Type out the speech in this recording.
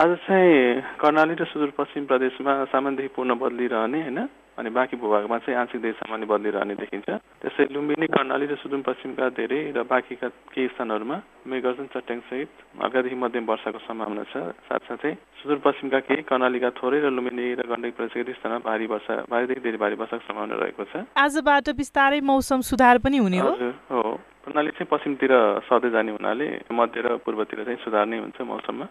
आज चाहिँ कर्णाली र सुदूरपश्चिम प्रदेशमा सामान्यदेखि पूर्ण बदलिरहने होइन? अनि बाँकी भूभागमा चाहिँ आंशिकदेखि सामान्य बदलिरहने देखिन्छ। त्यसै लुम्बिनी कर्णाली र सुदूरपश्चिमका धेरै र बाँकीका केही स्थानहरूमा मेघर्जन चट्याङसहित हल्कादेखि मध्यम वर्षाको सम्भावना छ। साथसाथै सुदूरपश्चिमका केही कर्णालीका थोरै र लुम्बिनी र गण्डकी प्रदेशका केही स्थानमा भारी वर्षा भारीदेखि धेरै भारी वर्षाको सम्भावना रहेको छ। आजबाट बिस्तारै मौसम सुधार पनि हुने हो। हो। कर्णाली चाहिँ पश्चिमतिर सर्दै जाने हुनाले मध्य र पूर्वतिर चाहिँ सुधार नै हुन्छ मौसममा।